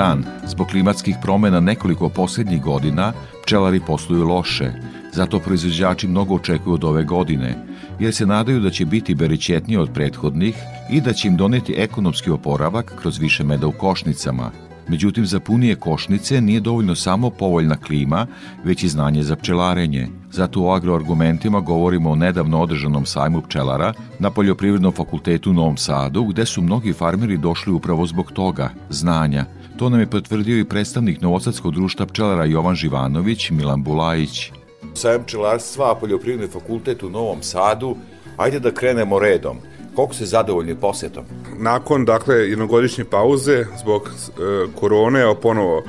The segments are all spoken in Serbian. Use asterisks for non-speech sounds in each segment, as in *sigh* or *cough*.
Dan. Zbog klimatskih promena nekoliko posljednjih godina pčelari posluju loše, zato proizvođači mnogo očekuju od ove godine, jer se nadaju da će biti beričetniji od prethodnih i da će im doneti ekonomski oporavak kroz više meda u košnicama. Međutim, za punije košnice nije dovoljno samo povoljna klima, već i znanje za pčelarenje. Zato u agroargumentima govorimo o nedavno održanom sajmu pčelara na Poljoprivrednom fakultetu u Novom Sadu, gde su mnogi farmeri došli upravo zbog toga, znanja. To nam je potvrdio i predstavnik Novosadskog društva pčelara Jovan Živanović, Milan Bulajić. Sajam pčelarstva, Poljoprivredni fakultet u Novom Sadu. Ajde da krenemo redom. Koliko ste zadovoljni posjetom? Nakon, dakle, jednogodišnje pauze zbog e, korone, evo ponovo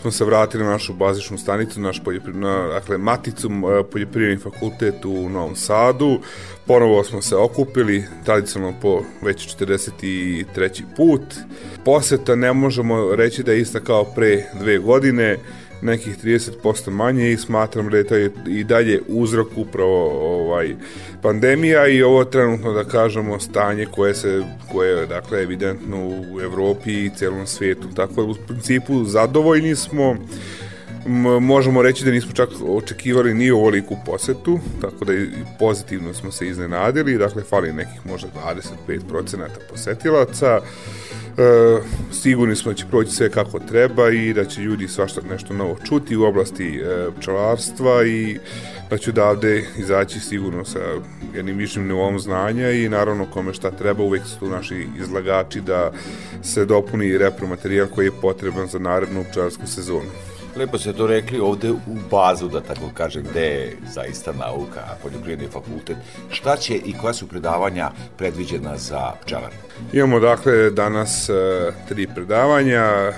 smo se vratili na našu bazičnu stanicu, naš na, dakle, maticu e, poljoprivredni fakultet u Novom Sadu. Ponovo smo se okupili, tradicionalno po već 43. put. Poseta ne možemo reći da je ista kao pre dve godine, nekih 30% manje i smatram da je to i dalje uzrok upravo ovaj pandemija i ovo trenutno da kažemo stanje koje se koje je dakle evidentno u Evropi i celom svijetu. Tako da u principu zadovoljni smo. Možemo reći da nismo čak očekivali ni ovoliku posetu, tako da pozitivno smo se iznenadili, dakle fali nekih možda 25% posetilaca, sigurni smo da će proći sve kako treba i da će ljudi svašta nešto novo čuti u oblasti e, pčelarstva i da će odavde izaći sigurno sa jednim višim nivom znanja i naravno kome šta treba, uvek su tu naši izlagači da se dopuni repromaterijal koji je potreban za narednu pčelarsku sezonu. Lepo ste to rekli ovde u bazu, da tako kažem, gde je zaista nauka, poljoprivredni fakultet. Šta će i koja su predavanja predviđena za pčelar? Imamo dakle danas e, tri predavanja, e,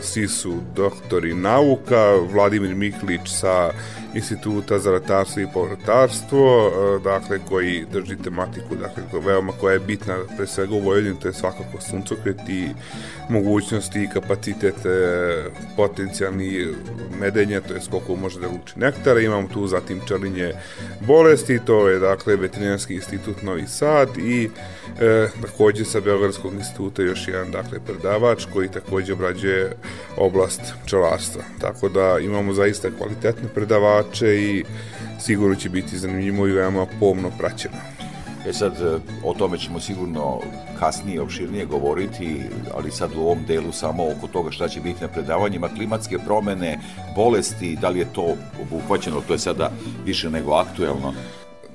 svi su doktori nauka, Vladimir Miklić sa instituta za ratarstvo i povratarstvo, e, dakle, koji drži tematiku, dakle, veoma koja je bitna pre svega u Vojvodini, to je svakako suncokret i mogućnosti i kapacitet potencijalni medenja, to je koliko može da luči nektara. Imamo tu zatim čelinje bolesti, to je, dakle, Veterinarski institut Novi Sad i e, takođe sa Beogradskog instituta još jedan, dakle, predavač koji takođe obrađuje oblast pčelarstva. Tako da imamo zaista kvalitetne predavače i sigurno će biti zanimljivo i veoma pomno praćeno. E sad, e, o tome ćemo sigurno kasnije, opširnije govoriti, ali sad u ovom delu samo oko toga šta će biti na predavanjima, klimatske promene, bolesti, da li je to obuhvaćeno, to je sada više nego aktuelno.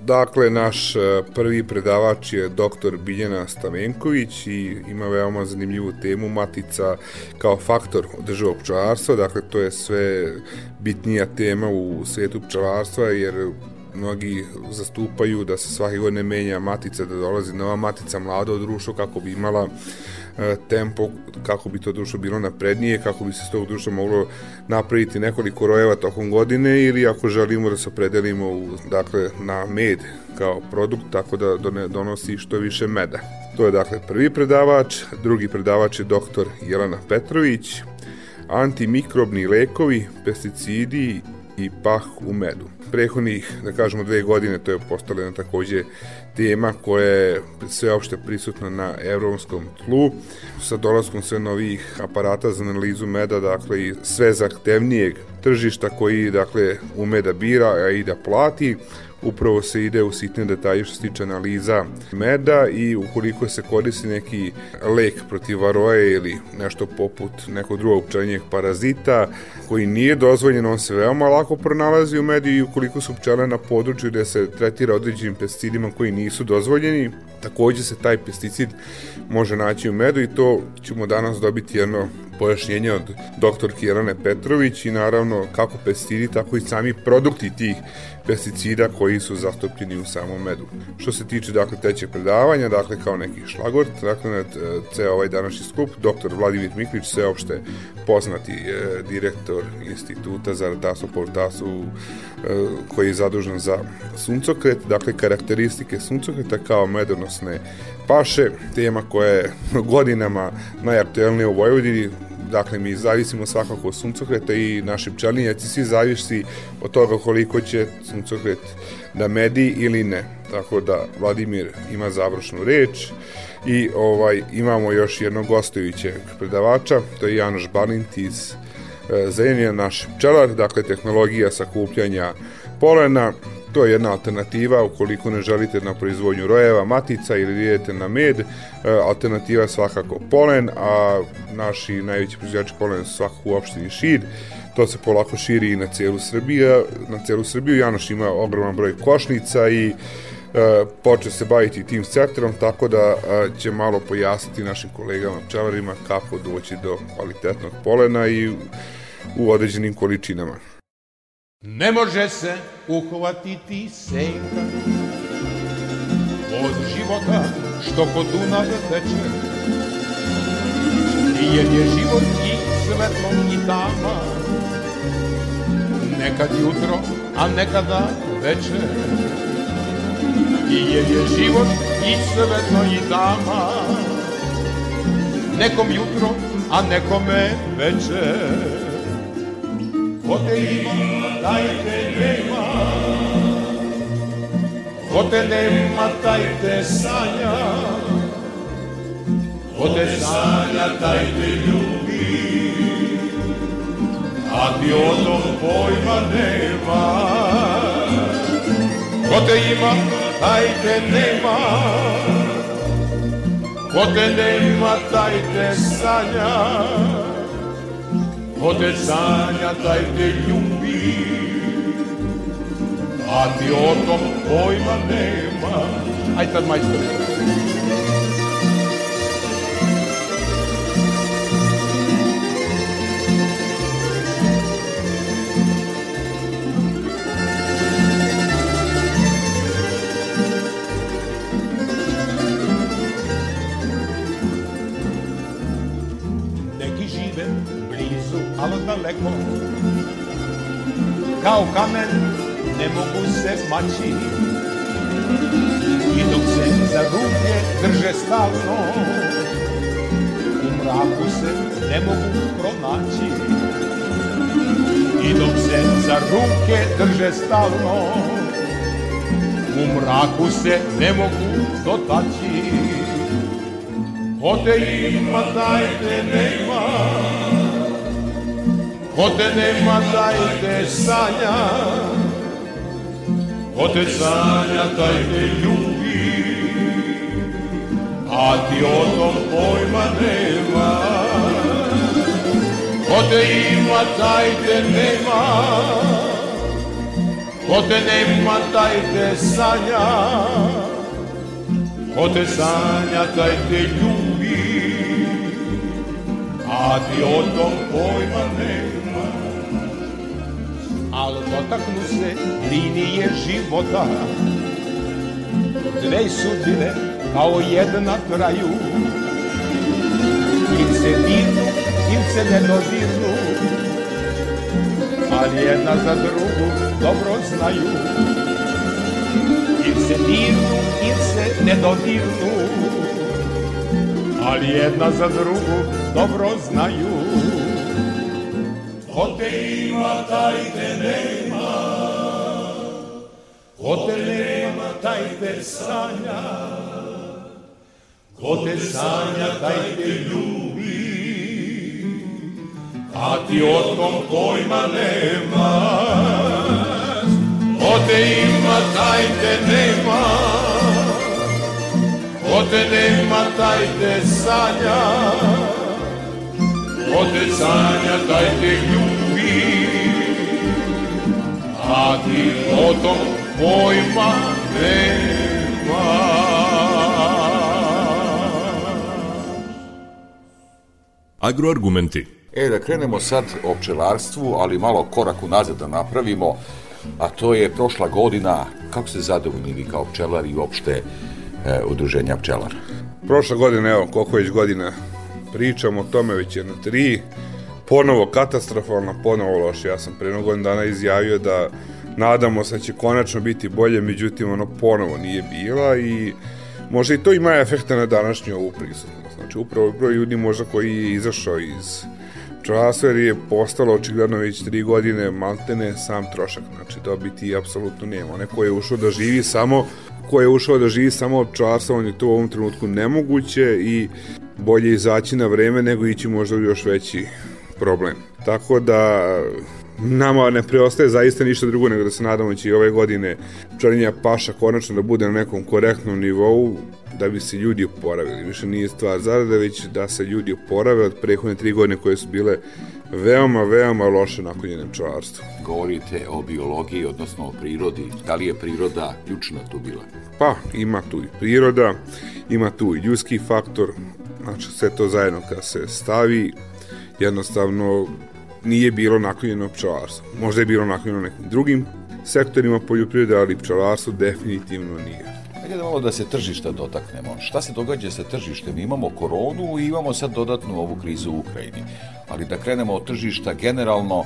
Dakle, naš e, prvi predavač je dr. Biljana Stavenković i ima veoma zanimljivu temu Matica kao faktor održivog pčelarstva. Dakle, to je sve bitnija tema u svetu pčelarstva jer mnogi zastupaju da se svake godine menja matica, da dolazi nova matica mlada od društva kako bi imala E, tempo, kako bi to društvo bilo naprednije, kako bi se s tog društva moglo napraviti nekoliko rojeva tokom godine ili ako želimo da se opredelimo u, dakle, na med kao produkt, tako da donosi što više meda. To je dakle prvi predavač, drugi predavač je doktor Jelena Petrović, antimikrobni lekovi, pesticidi i pah u medu. Prehodnih, da kažemo, dve godine to je postala jedna takođe tema koja je sveopšte prisutna na evropskom tlu sa dolaskom sve novih aparata za analizu meda, dakle i sve zahtevnijeg tržišta koji dakle ume da bira, a i da plati upravo se ide u sitne detalje što se tiče analiza meda i ukoliko se koristi neki lek protiv varoje ili nešto poput nekog drugog pčelinjeg parazita koji nije dozvoljen, on se veoma lako pronalazi u medu i ukoliko su pčele na području gde se tretira određenim pesticidima koji nisu dozvoljeni, takođe se taj pesticid može naći u medu i to ćemo danas dobiti jedno pojašnjenje od dr. Kirane Petrović i naravno kako pesticidi, tako i sami produkti tih pesticida koji su zastupljeni u samom medu. Što se tiče dakle tećeg predavanja, dakle kao neki šlagort, dakle na ceo ovaj današnji skup, dr. Vladimir Miklić, sveopšte poznati e, direktor instituta za ratarstvo po e, koji je zadužen za suncokret, dakle karakteristike suncokreta kao medonosne paše, tema koja je godinama najaktuelnija u Vojvodini, dakle mi zavisimo svakako od suncokreta i naši pčelinjaci svi zavisi od toga koliko će suncokret da medi ili ne. Tako da Vladimir ima završnu reč i ovaj imamo još jednog gostujućeg predavača, to je Janoš Balint iz e, Zenija, naš pčelar, dakle tehnologija sakupljanja polena, To je jedna alternativa ukoliko ne želite na proizvodnju rojeva, matica ili idete na med, e, alternativa je svakako polen, a naši najveći proizvođači polena su svakako u opštini Šid, to se polako širi i na celu Srbiju, na celu Srbiju, Janoš ima ogroman broj košnica i e, počeo se baviti tim sektorom, tako da e, će malo pojasniti našim kolegama pčelarima kako doći do kvalitetnog polena i u određenim količinama. Ne može se uhvatiti senka od života što kod Dunav teče. Jer je život i svetlo i tama, nekad jutro, a nekada veče. Jer je život i svetlo i tama, nekom jutro, a nekome veče. Ko te ima, taj te nema. Ko te nema, taj te sanja. Ko te sanja, taj te ljubi. A ti o tom pojma nema. Ko te ima, taj te nema. Ko te nema, taj te sanja Otec sanja taj te ljubi, a ti o tom pojma nema. Aj tad majstor. Daleko Kao kamen ne mogu se maći. I dok se za ruke drže stalno U mraku se ne mogu pronaći. I dok se za ruke drže stalno U mraku se ne mogu dotaći. Ko te ima, taj te nema Ko te nema, taj te sanja, ko te sanja, taj te ljubi, a ti o tom pojma nema. Ko te ima, taj te nema, ko te nema, taj te sanja, ko te sanja, taj te ljubi, a ti o tom pojma nema al dotaknu se linije života. Dve sudbine kao jedna traju, il se dirnu, il se ne dodirnu, ali jedna za drugu dobro znaju. Il se dirnu, il se ne dodirnu, ali jedna za drugu dobro znaju. Ko te ima, taj te nema. Ko te nema, taj te sanja. Ko te sanja, taj te ljubi. A ti o tom pojma nema. Ko te ima, taj te nema. Ko te nema, taj te sanja. Otec sanja taj te ljubi, a ti o tom pojma nema. Agroargumenti E, da krenemo sad o pčelarstvu, ali malo korak unazad da napravimo, a to je prošla godina, kako ste zadovoljni vi kao pčelar i uopšte e, udruženja pčelara? Prošla godina, evo, koliko već godina pričamo o tome, već jedno tri, ponovo katastrofalna, ponovo loše. Ja sam pre godin dana izjavio da nadamo se da će konačno biti bolje, međutim ono ponovo nije bila i možda i to ima efekta na današnju ovu prisutnost. Znači upravo broj ljudi možda koji je izašao iz jer je postalo očigledno već tri godine maltene sam trošak. Znači dobiti apsolutno nema. Onaj ko je ušao da živi samo ko je ušao da živi samo od pčelarstva, on je to u ovom trenutku nemoguće i bolje izaći na vreme nego ići možda u još veći problem. Tako da nama ne preostaje zaista ništa drugo nego da se nadamo da će i ove godine pčelinja paša konačno da bude na nekom korektnom nivou da bi se ljudi oporavili. Više nije stvar zarade, već da se ljudi oporave od prehodne tri godine koje su bile veoma, veoma loše nakonjene pčelarstvu. Govorite o biologiji, odnosno o prirodi. Da li je priroda ključna tu bila? Pa, ima tu i priroda, ima tu i ljudski faktor, znači sve to zajedno kad se stavi, jednostavno nije bilo naklonjeno pčelarstvo. Možda je bilo naklonjeno nekim drugim sektorima poljoprivrede, ali pčelarstvo definitivno nije. Hajde da malo da se tržišta dotaknemo. Šta se događa sa tržištem? Imamo koronu i imamo sad dodatnu ovu krizu u Ukrajini. Ali da krenemo od tržišta generalno,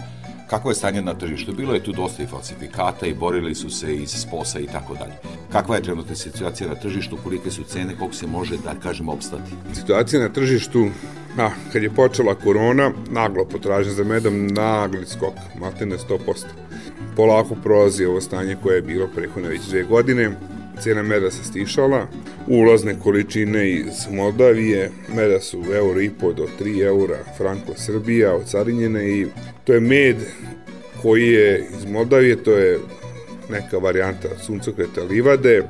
Kako je stanje na tržištu? Bilo je tu dosta i falsifikata i borili su se iz sposa i tako dalje. Kakva je trenutna situacija na tržištu, kolike su cene, koliko se može, da kažemo, opstati? Situacija na tržištu, a, kad je počela korona, naglo potražnja za medom, nagli skok, matene 100%. Polako prolazi ovo stanje koje je bilo prehodne već dve godine, Cijena meda se stišala, ulazne količine iz Moldavije, meda su euro i po do 3 eura, Franko Srbija, ocarinjene i to je med koji je iz Moldavije, to je neka varijanta suncokreta livade,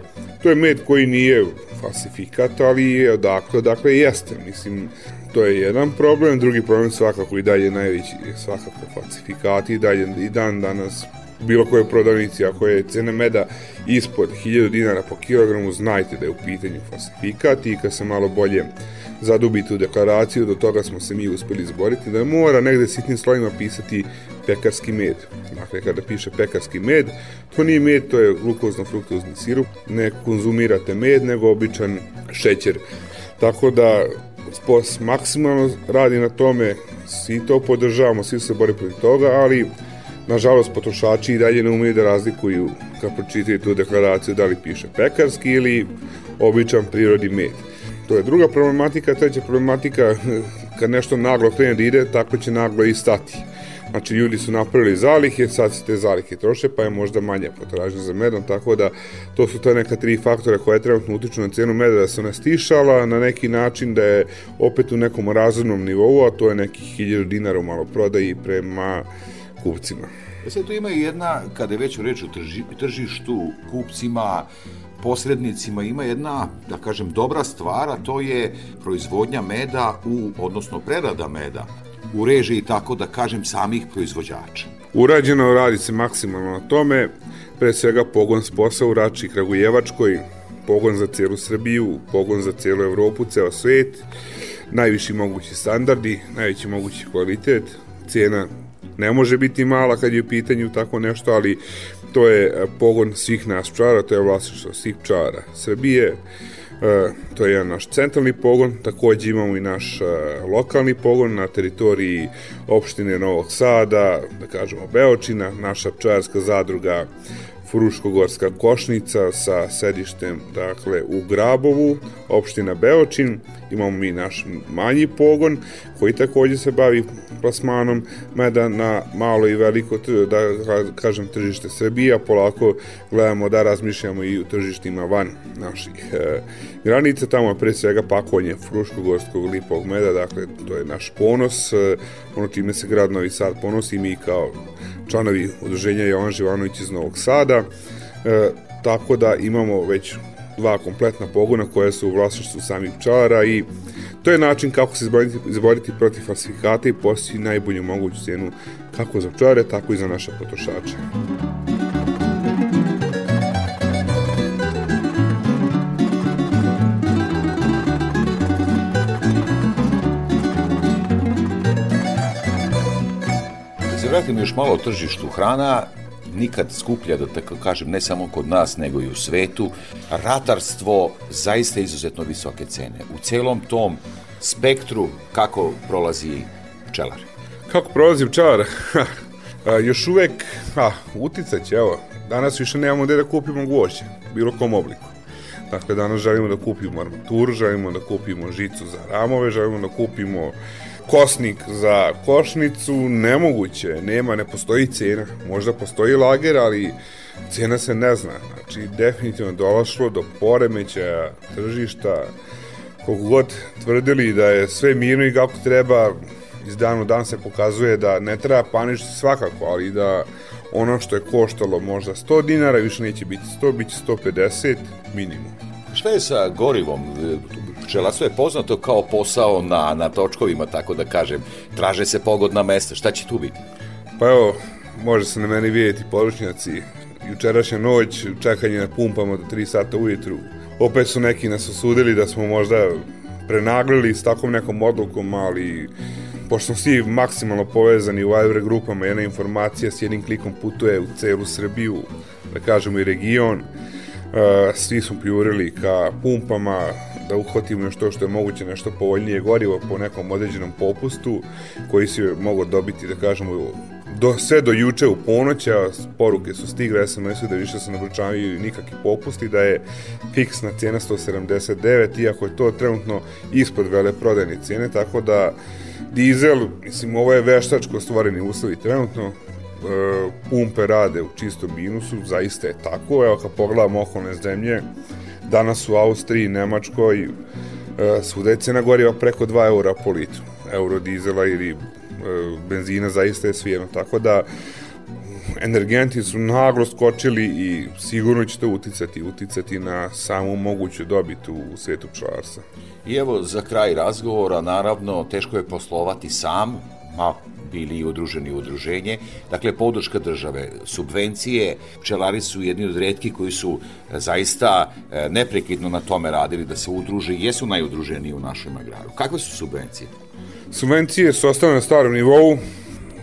to je med koji nije falsifikat, ali je odakle, odakle jeste, mislim, to je jedan problem, drugi problem svakako i dalje najveći, svakako falsifikati i dalje i dan danas bilo koje prodavnici, ako je cena meda ispod 1000 dinara po kilogramu, znajte da je u pitanju falsifikat i kad se malo bolje zadubite u deklaraciju, do toga smo se mi uspeli izboriti, da mora negde sitnim slovima pisati pekarski med. Dakle, kada piše pekarski med, to nije med, to je glukozno-fruktozni sirup, ne konzumirate med, nego običan šećer. Tako da SPOS maksimalno radi na tome, svi to podržavamo, svi se bori protiv toga, ali Nažalost, potrošači i dalje ne umeju da razlikuju kad pročitaju tu deklaraciju da li piše pekarski ili običan prirodni med. To je druga problematika, treća problematika, *laughs* kad nešto naglo krene da ide, tako će naglo i stati. Znači, ljudi su napravili zalihe, sad se te zalihe troše, pa je možda manje potražnja za medom, tako da to su te neka tri faktora koje trenutno utiču na cenu meda, da se ona stišala na neki način da je opet u nekom razumnom nivou, a to je nekih 1000 dinara u maloprodaji prema kupcima. E sad tu ima jedna, kada je već reč o trži, tržištu, kupcima, posrednicima ima jedna, da kažem, dobra stvar, a to je proizvodnja meda u, odnosno prerada meda u režiji, tako da kažem, samih proizvođača. Urađeno radi se maksimalno na tome, pre svega pogon s posao u Rači Kragujevačkoj, pogon za cijelu Srbiju, pogon za cijelu Evropu, ceo svet, najviši mogući standardi, najveći mogući kvalitet, cijena ne može biti mala kad je u pitanju tako nešto, ali to je e, pogon svih nas pčara, to je vlasništvo svih pčara Srbije, E, to je jedan naš centralni pogon, takođe imamo i naš e, lokalni pogon na teritoriji opštine Novog Sada, da kažemo Beočina, naša pčarska zadruga Fruškogorska košnica sa sedištem dakle u Grabovu, opština Beočin. Imamo mi naš manji pogon koji takođe se bavi plasmanom meda na malo i veliko da kažem tržište Srbije, a polako gledamo da razmišljamo i u tržištima van naših e, granica. Tamo je pre svega pakovanje Fruškogorskog lipog meda, dakle to je naš ponos, e, ono čime se grad Novi Sad ponosi mi kao članovi udruženja Jovan Živanović iz Novog Sada, e, tako da imamo već dva kompletna pogona koja su u vlasništvu samih pčara i to je način kako se izboriti, izboriti protiv falsifikata i postići najbolju moguću cenu kako za pčare, tako i za naše potrošače. Vratimo još malo o tržištu hrana, nikad skuplja, da tako kažem, ne samo kod nas, nego i u svetu. Ratarstvo zaista izuzetno visoke cene. U celom tom spektru kako prolazi pčelar? Kako prolazi pčelar? *laughs* Još uvek, a, uticać, evo, danas više nemamo gde da kupimo gvožđe, bilo kom obliku. Dakle, danas želimo da kupimo armaturu, želimo da kupimo žicu za ramove, želimo da kupimo kosnik za košnicu, nemoguće, nema, ne postoji cena. Možda postoji lager, ali cena se ne zna. Znači, definitivno došlo do poremećaja tržišta, kogu god tvrdili da je sve mirno i kako treba, iz dan u dan se pokazuje da ne treba paničiti svakako, ali da ono što je koštalo možda 100 dinara više neće biti 100, bit će 150 minimum. Šta je sa gorivom? Pčelarstvo je poznato kao posao na, na točkovima, tako da kažem. Traže se pogodna mesta. Šta će tu biti? Pa evo, može se na meni vidjeti poručnjaci. Jučerašnja noć, čekanje na pumpama do 3 sata ujutru. Opet su neki nas osudili da smo možda prenaglili s takvom nekom odlukom, ali pošto smo svi maksimalno povezani u Viber grupama, jedna informacija s jednim klikom putuje u celu Srbiju, da kažemo i region, svi smo pljurili ka pumpama, da uhvatimo nešto što je moguće, nešto povoljnije gorivo po nekom određenom popustu, koji si mogo dobiti, da kažemo, do, sve do juče u ponoć, a poruke su stigle SMS-u da više se naručavaju nikakvi popusti, da je fiksna cijena 179, iako je to trenutno ispod vele prodajne cijene, tako da dizel, mislim, ovo je veštačko stvoreni uslovi trenutno, E, pumpe rade u čistom minusu, zaista je tako. Evo kad pogledamo okolne zemlje, danas u Austriji, Nemačkoj, e, svuda je cena goriva preko 2 eura po litru. Euro dizela ili e, benzina zaista je svijedno. Tako da energenti su naglo skočili i sigurno će to uticati, uticati na samu moguću dobit u svetu pčelarstva. I evo za kraj razgovora, naravno, teško je poslovati sam, a bili i udruženi u udruženje. Dakle, podrška države, subvencije, pčelari su jedni od redki koji su e, zaista e, neprekidno na tome radili da se udruže i jesu najudruženiji u našem agraru. Kakve su subvencije? Subvencije su ostale na starom nivou,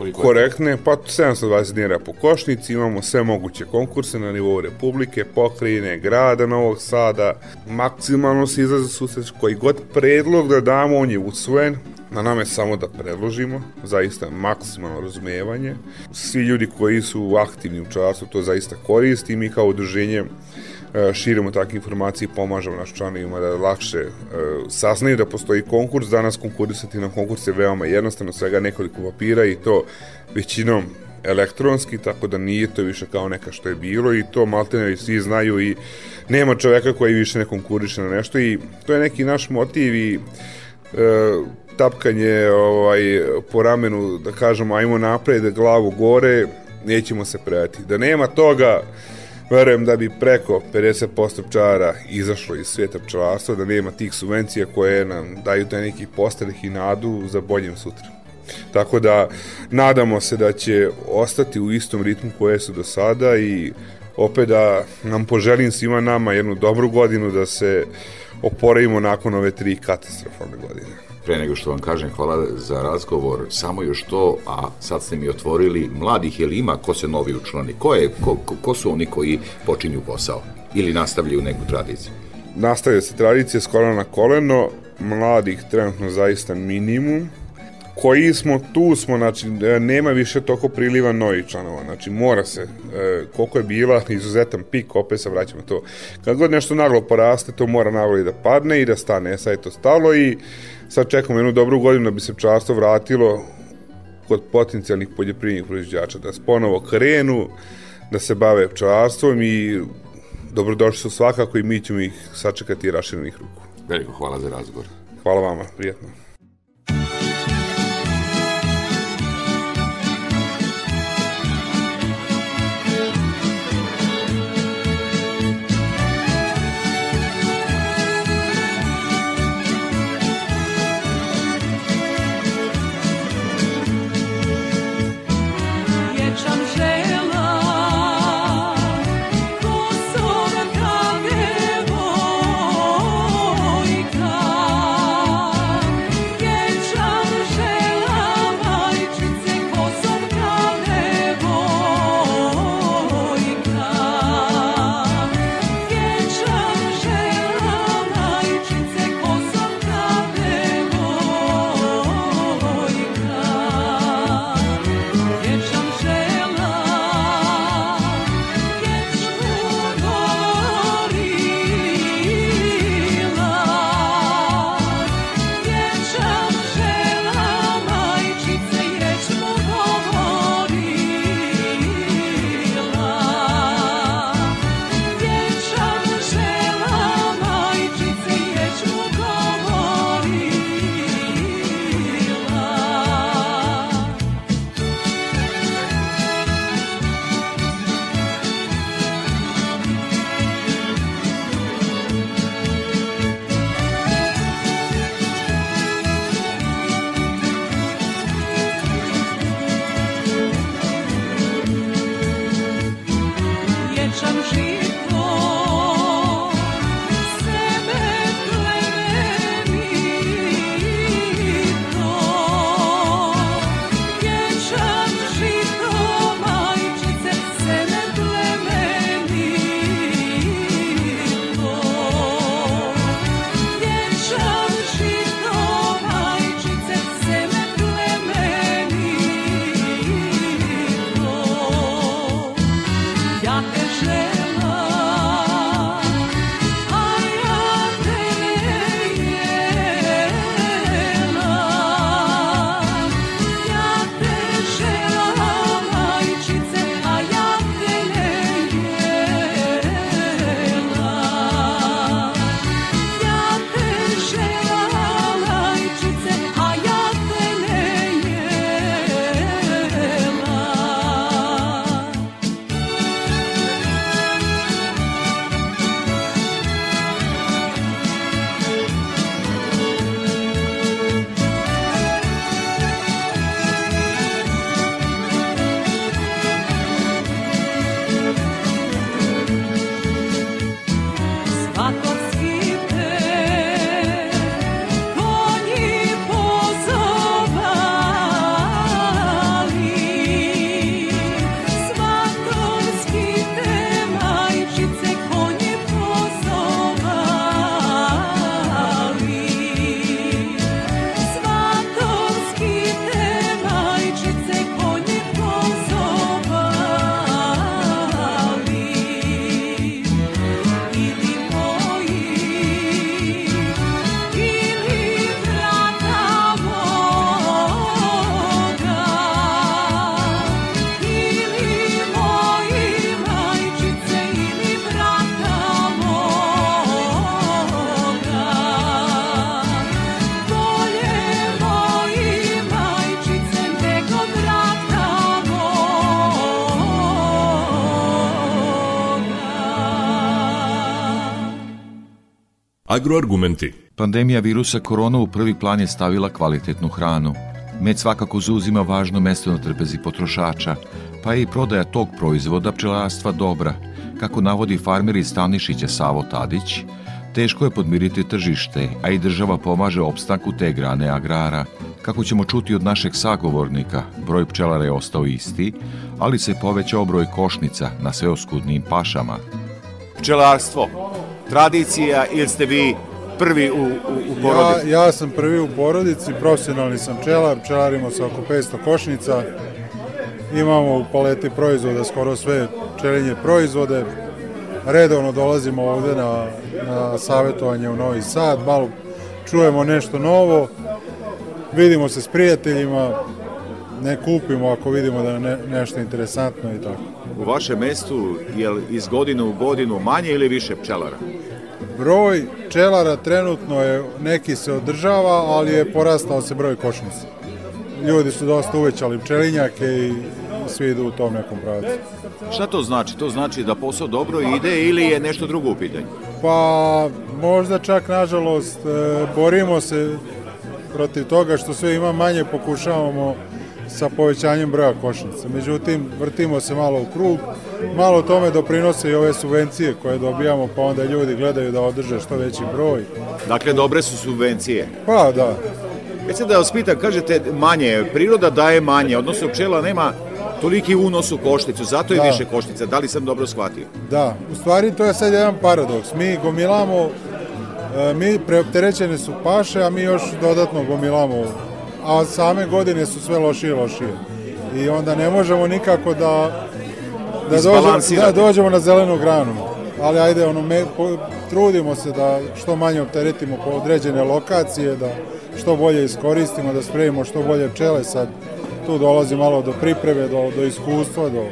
Koliko korektne, pa 720 dinara po košnici, imamo sve moguće konkurse na nivou Republike, pokrajine, grada Novog Sada, maksimalno se izlaze susret, koji god predlog da damo, on je usvojen, Na nama je samo da predložimo, zaista maksimalno razumevanje. Svi ljudi koji su aktivni u čarstvu to zaista koristi i mi kao udruženje e, širimo takve informacije i pomažemo našim članovima da lakše e, saznaju da postoji konkurs. Danas konkurisati na konkurs je veoma jednostavno, svega nekoliko papira i to većinom elektronski, tako da nije to više kao neka što je bilo i to maltene svi znaju i nema čoveka koji više ne konkuriše na nešto i to je neki naš motiv i e, tapkanje ovaj, po ramenu, da kažemo, ajmo napred, glavu gore, nećemo se predati. Da nema toga, verujem da bi preko 50% pčara izašlo iz svijeta pčelarstva, da nema tih subvencija koje nam daju taj neki postreh i nadu za boljem sutra. Tako da nadamo se da će ostati u istom ritmu koje su do sada i opet da nam poželim svima nama jednu dobru godinu da se oporavimo nakon ove tri katastrofalne godine. Pre nego što vam kažem hvala za razgovor, samo još to, a sad ste mi otvorili, mladih je li ima ko se novi učlani? Ko, je, ko, ko, su oni koji počinju posao ili nastavljaju neku tradiciju? Nastavlja se tradicija s kolena na koleno, mladih trenutno zaista minimum, koji smo tu smo, znači nema više toko priliva novih članova, znači mora se, e, koliko je bila *laughs* izuzetan pik, opet se vraćamo to. Kad god nešto naglo poraste, to mora naglo i da padne i da stane, sad je to stalo i sad čekamo jednu dobru godinu da bi se pčarstvo vratilo kod potencijalnih poljoprivrednih proizvođača, da se ponovo krenu, da se bave pčarstvom i dobrodošli su svakako i mi ćemo ih sačekati raširenih ruku. Veliko hvala za razgovor. Hvala vama, prijetno. Agroargumenti. Pandemija virusa korona u prvi plan je stavila kvalitetnu hranu. Med svakako zauzima važno mesto na trpezi potrošača, pa je i prodaja tog proizvoda pčelarstva dobra. Kako navodi farmer iz Stanišića Savo Tadić, teško je podmiriti tržište, a i država pomaže opstanku te grane agrara. Kako ćemo čuti od našeg sagovornika, broj pčelara je ostao isti, ali se povećao broj košnica na sveoskudnim pašama. Pčelarstvo, tradicija ili ste vi prvi u, u, u porodici? Ja, ja sam prvi u porodici, profesionalni sam pčelar, pčelarimo sa oko 500 košnica, imamo u paleti proizvoda skoro sve pčelinje proizvode, redovno dolazimo ovde na, na savjetovanje u Novi Sad, malo čujemo nešto novo, vidimo se s prijateljima, ne kupimo ako vidimo da je ne, nešto interesantno i tako. U vašem mestu je li iz godine u godinu manje ili više pčelara? Broj pčelara trenutno je, neki se održava, ali je porastao se broj košnica. Ljudi su dosta uvećali pčelinjake i svi idu u tom nekom pravcu. Šta to znači? To znači da posao dobro ide ili je nešto drugo u pitanju? Pa možda čak nažalost e, borimo se protiv toga što sve ima manje pokušavamo sa povećanjem broja košnica. Međutim, vrtimo se malo u krug, malo tome doprinose i ove subvencije koje dobijamo, pa onda ljudi gledaju da održe što veći broj. Dakle, dobre su subvencije. Pa da, Već se da vas pitam, kažete manje, priroda daje manje, odnosno pčela nema toliki unos u košticu, zato je Da. više koštica. Da li sam dobro shvatio? da. U stvari to je sad jedan paradoks. Mi gomilamo, e, mi preopterećene su paše, a mi još dodatno gomilamo, a same godine su sve lošije i lošije. I onda ne možemo nikako da da dođemo, da dođemo na zelenu granu. Ali ajde, ono, me, po, trudimo se da što manje opteretimo po određene lokacije, da što bolje iskoristimo, da spremimo što bolje pčele. Sad tu dolazi malo do pripreme, do, do iskustva, do,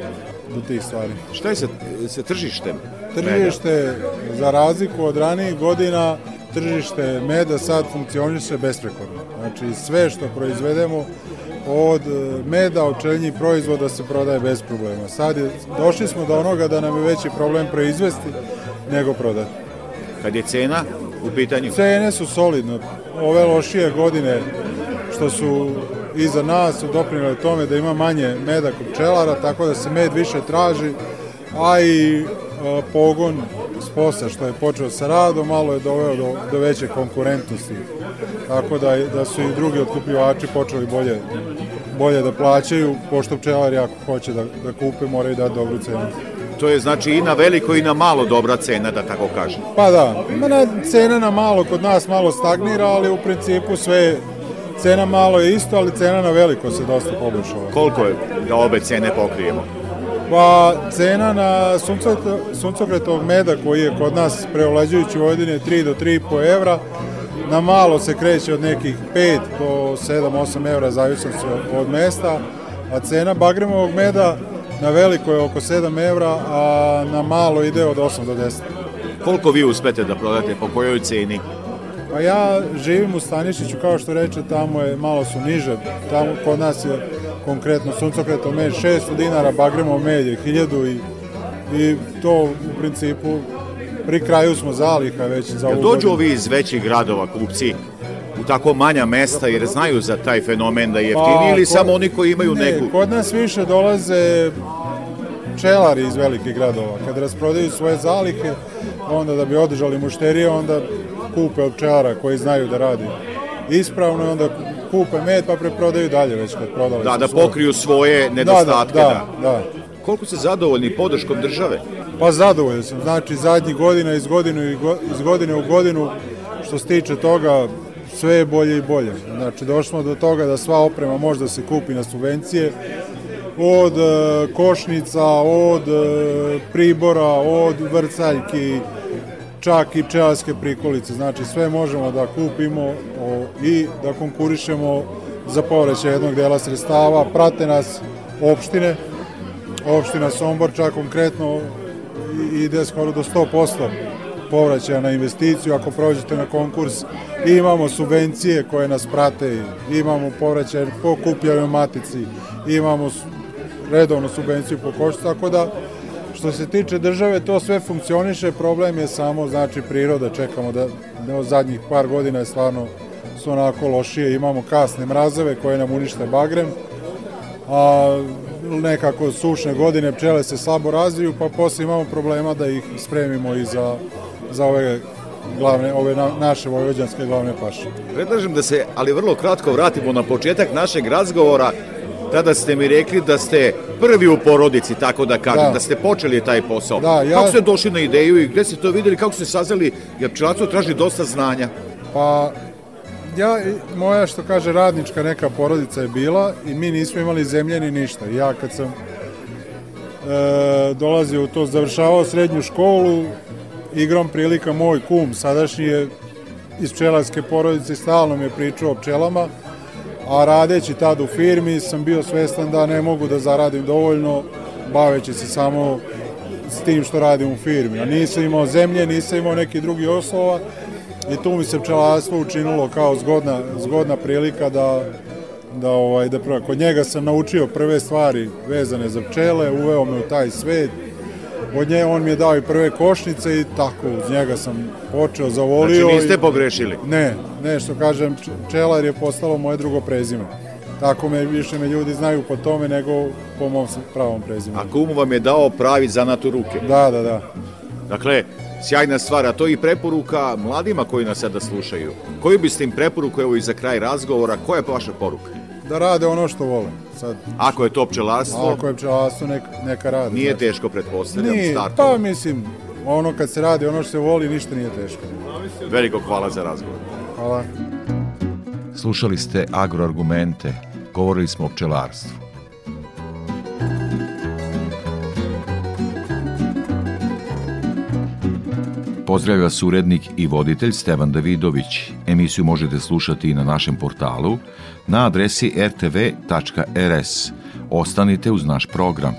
do tih stvari. Šta je sa, sa tržištem? Tržište, za razliku od ranijih godina, tržište meda sad funkcioniše besprekorno. Znači sve što proizvedemo od e, meda, od čeljnih proizvoda se prodaje bez problema. Sad je, došli smo do onoga da nam je veći problem proizvesti nego prodati. Kad je cena u pitanju? Cene su solidne. Ove lošije godine što su iza nas su doprinile tome da ima manje meda kod pčelara, tako da se med više traži, a i e, pogon sposa što je počeo sa radom malo je doveo do, do veće konkurentnosti. Tako da, da su i drugi otkupljivači počeli bolje, bolje da plaćaju, pošto pčelari ako hoće da, da kupe moraju dati dobru cenu. To je znači i na veliko i na malo dobra cena, da tako kažem. Pa da, na, cena na malo kod nas malo stagnira, ali u principu sve cena malo je isto, ali cena na veliko se dosta poboljšala. Koliko je da obe cene pokrijemo? Pa cena na suncokretovog meda koji je kod nas preolađujući u Vojvodini je 3 do 3,5 evra, na malo se kreće od nekih 5 do 7-8 evra, zavisno se od mesta, a cena bagremovog meda na veliko je oko 7 evra, a na malo ide od 8 do 10. Koliko vi uspete da prodate, po kojoj ceni? Pa ja živim u Stanišiću, kao što reče, tamo je malo su niže. Tamo kod nas je konkretno suncokretov med 600 dinara, bagremov med je 1000 i, i to u principu pri kraju smo zaliha već za ovu dođu godinu. ovi iz većih gradova kupci u tako manja mesta jer znaju za taj fenomen da je jeftiniji ili kod- samo oni koji imaju Pa, ne, neku... Kod nas više dolaze pčelari iz velikih gradova. Kad rasprodaju svoje zalihe, onda da bi održali mušterije, onda kupe od pčelara koji znaju da radi ispravno i onda kupe med pa preprodaju dalje već kad prodali Da, da pokriju svoje da, nedostatke. da, da, da. Koliko ste zadovoljni podrškom države? Pa zadovoljan sam. Znači, zadnjih godina iz, godinu, iz godine u godinu, što se tiče toga, sve je bolje i bolje. Znači, došli smo do toga da sva oprema može da se kupi na subvencije, od e, košnica, od e, pribora, od vrcaljki, čak i pčelarske prikolice. Znači, sve možemo da kupimo i da konkurišemo za povraćaj jednog dela sredstava. Prate nas opštine, opština Sombor čak konkretno ide skoro do 100% povraćaja na investiciju ako prođete na konkurs i imamo subvencije koje nas prate imamo povraćaj po kupljanju matici imamo redovnu subvenciju po koštu tako da Što se tiče države, to sve funkcioniše, problem je samo, znači, priroda, čekamo da, da zadnjih par godina je stvarno su onako lošije, imamo kasne mrazeve koje nam unište bagrem, a nekako sušne godine pčele se slabo razviju, pa posle imamo problema da ih spremimo i za, za ove glavne, ove na, naše vojvođanske glavne paše. Predlažem da se, ali vrlo kratko vratimo na početak našeg razgovora. Tada ste mi rekli da ste prvi u porodici, tako da kažem, da, Da. ste počeli taj posao. Da, ja- Kako ste došli na ideju i gde ste to videli, kako ste saznali, jer pčelarstvo traži dosta znanja. Pa, ja, moja što kaže radnička neka porodica je bila i mi nismo imali zemlje ni ništa. Ja kad sam e, dolazio u to, završavao srednju školu, igrom prilika moj kum, sadašnji je iz pčelarske porodice, stalno mi je pričao o pčelama, a radeći tad u firmi sam bio svestan da ne mogu da zaradim dovoljno, baveći se samo s tim što radim u firmi. A nisam imao zemlje, nisam imao neki drugi oslova i tu mi se pčelarstvo učinilo kao zgodna, zgodna prilika da da ovaj da prvo kod njega sam naučio prve stvari vezane za pčele, uveo me u taj svet. Od nje on mi je dao i prve košnice i tako uz njega sam počeo zavolio. Znači niste i- pogrešili. ne, ne, što kažem, č- pčelar je postalo moje drugo prezime. Tako me više me ljudi znaju po tome nego po mom pravom prezimenu. A kum vam je dao pravi zanat u ruke. Da, da, da. Dakle, sjajna stvar, a to je i preporuka mladima koji nas sada slušaju. Koju biste im preporuku, evo i za kraj razgovora, koja je vaša poruka? Da rade ono što vole. Sad, Ako je to pčelarstvo, ako je pčelarstvo, neka, neka rade. nije znači. teško, pretpostavljam, Nije, startova. pa mislim, ono kad se radi, ono što se voli, ništa nije teško. Veliko hvala za razgovor. Hvala. Slušali ste agroargumente, govorili smo o pčelarstvu. Pozdravlja vas urednik i voditelj Stevan Davidović. Emisiju možete slušati i na našem portalu na adresi rtv.rs. Ostanite uz naš program.